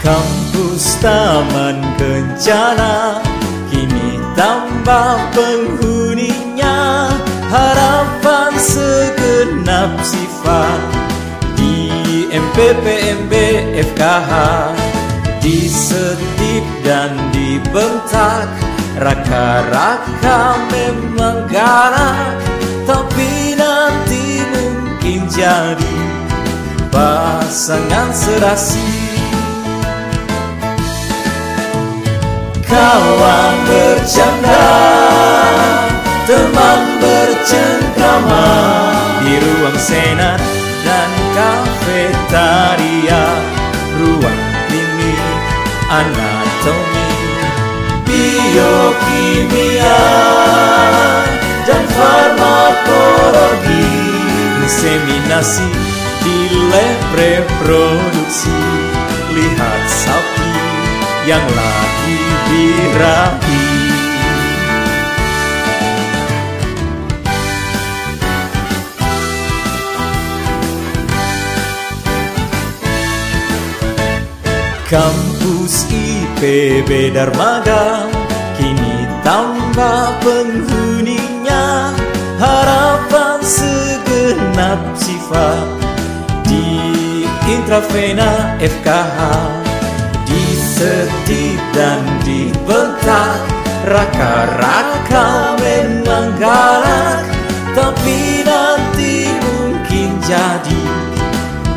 Kampus Taman Kencana Kini tambah penghuninya. Harapan segenap sifat Di MPPMB FKH Disetip dan dibentak Raka-raka memang galak. Tapi nanti mungkin jadi Pasangan serasi Kawan bercanda. Teman bercengkrama. Di ruang senat dan kafetaria. Ruang klinik anatomi. Biokimia dan farmakologi. Inseminasi di lab reproduksi. Lihat yang lagi birahi Kampus IPB Darmaga Kini tambah penghuninya. Harapan segenap sifat Di intravena FKH Disetip dan dibentak. Raka-raka memang galak Tapi nanti mungkin jadi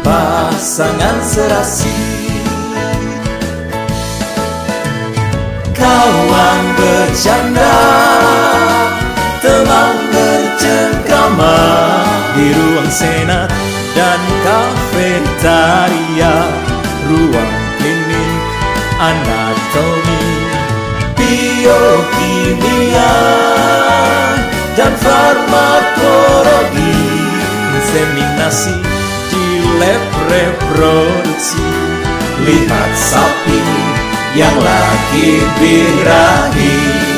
Pasangan serasi. Kawan bercanda Teman bercengkrama Di ruang senat dan kafetaria. Ruang anatomi Biokimia dan farmakologi. Inseminasi di lab reproduksi. Lihat sapi yang lagi birahi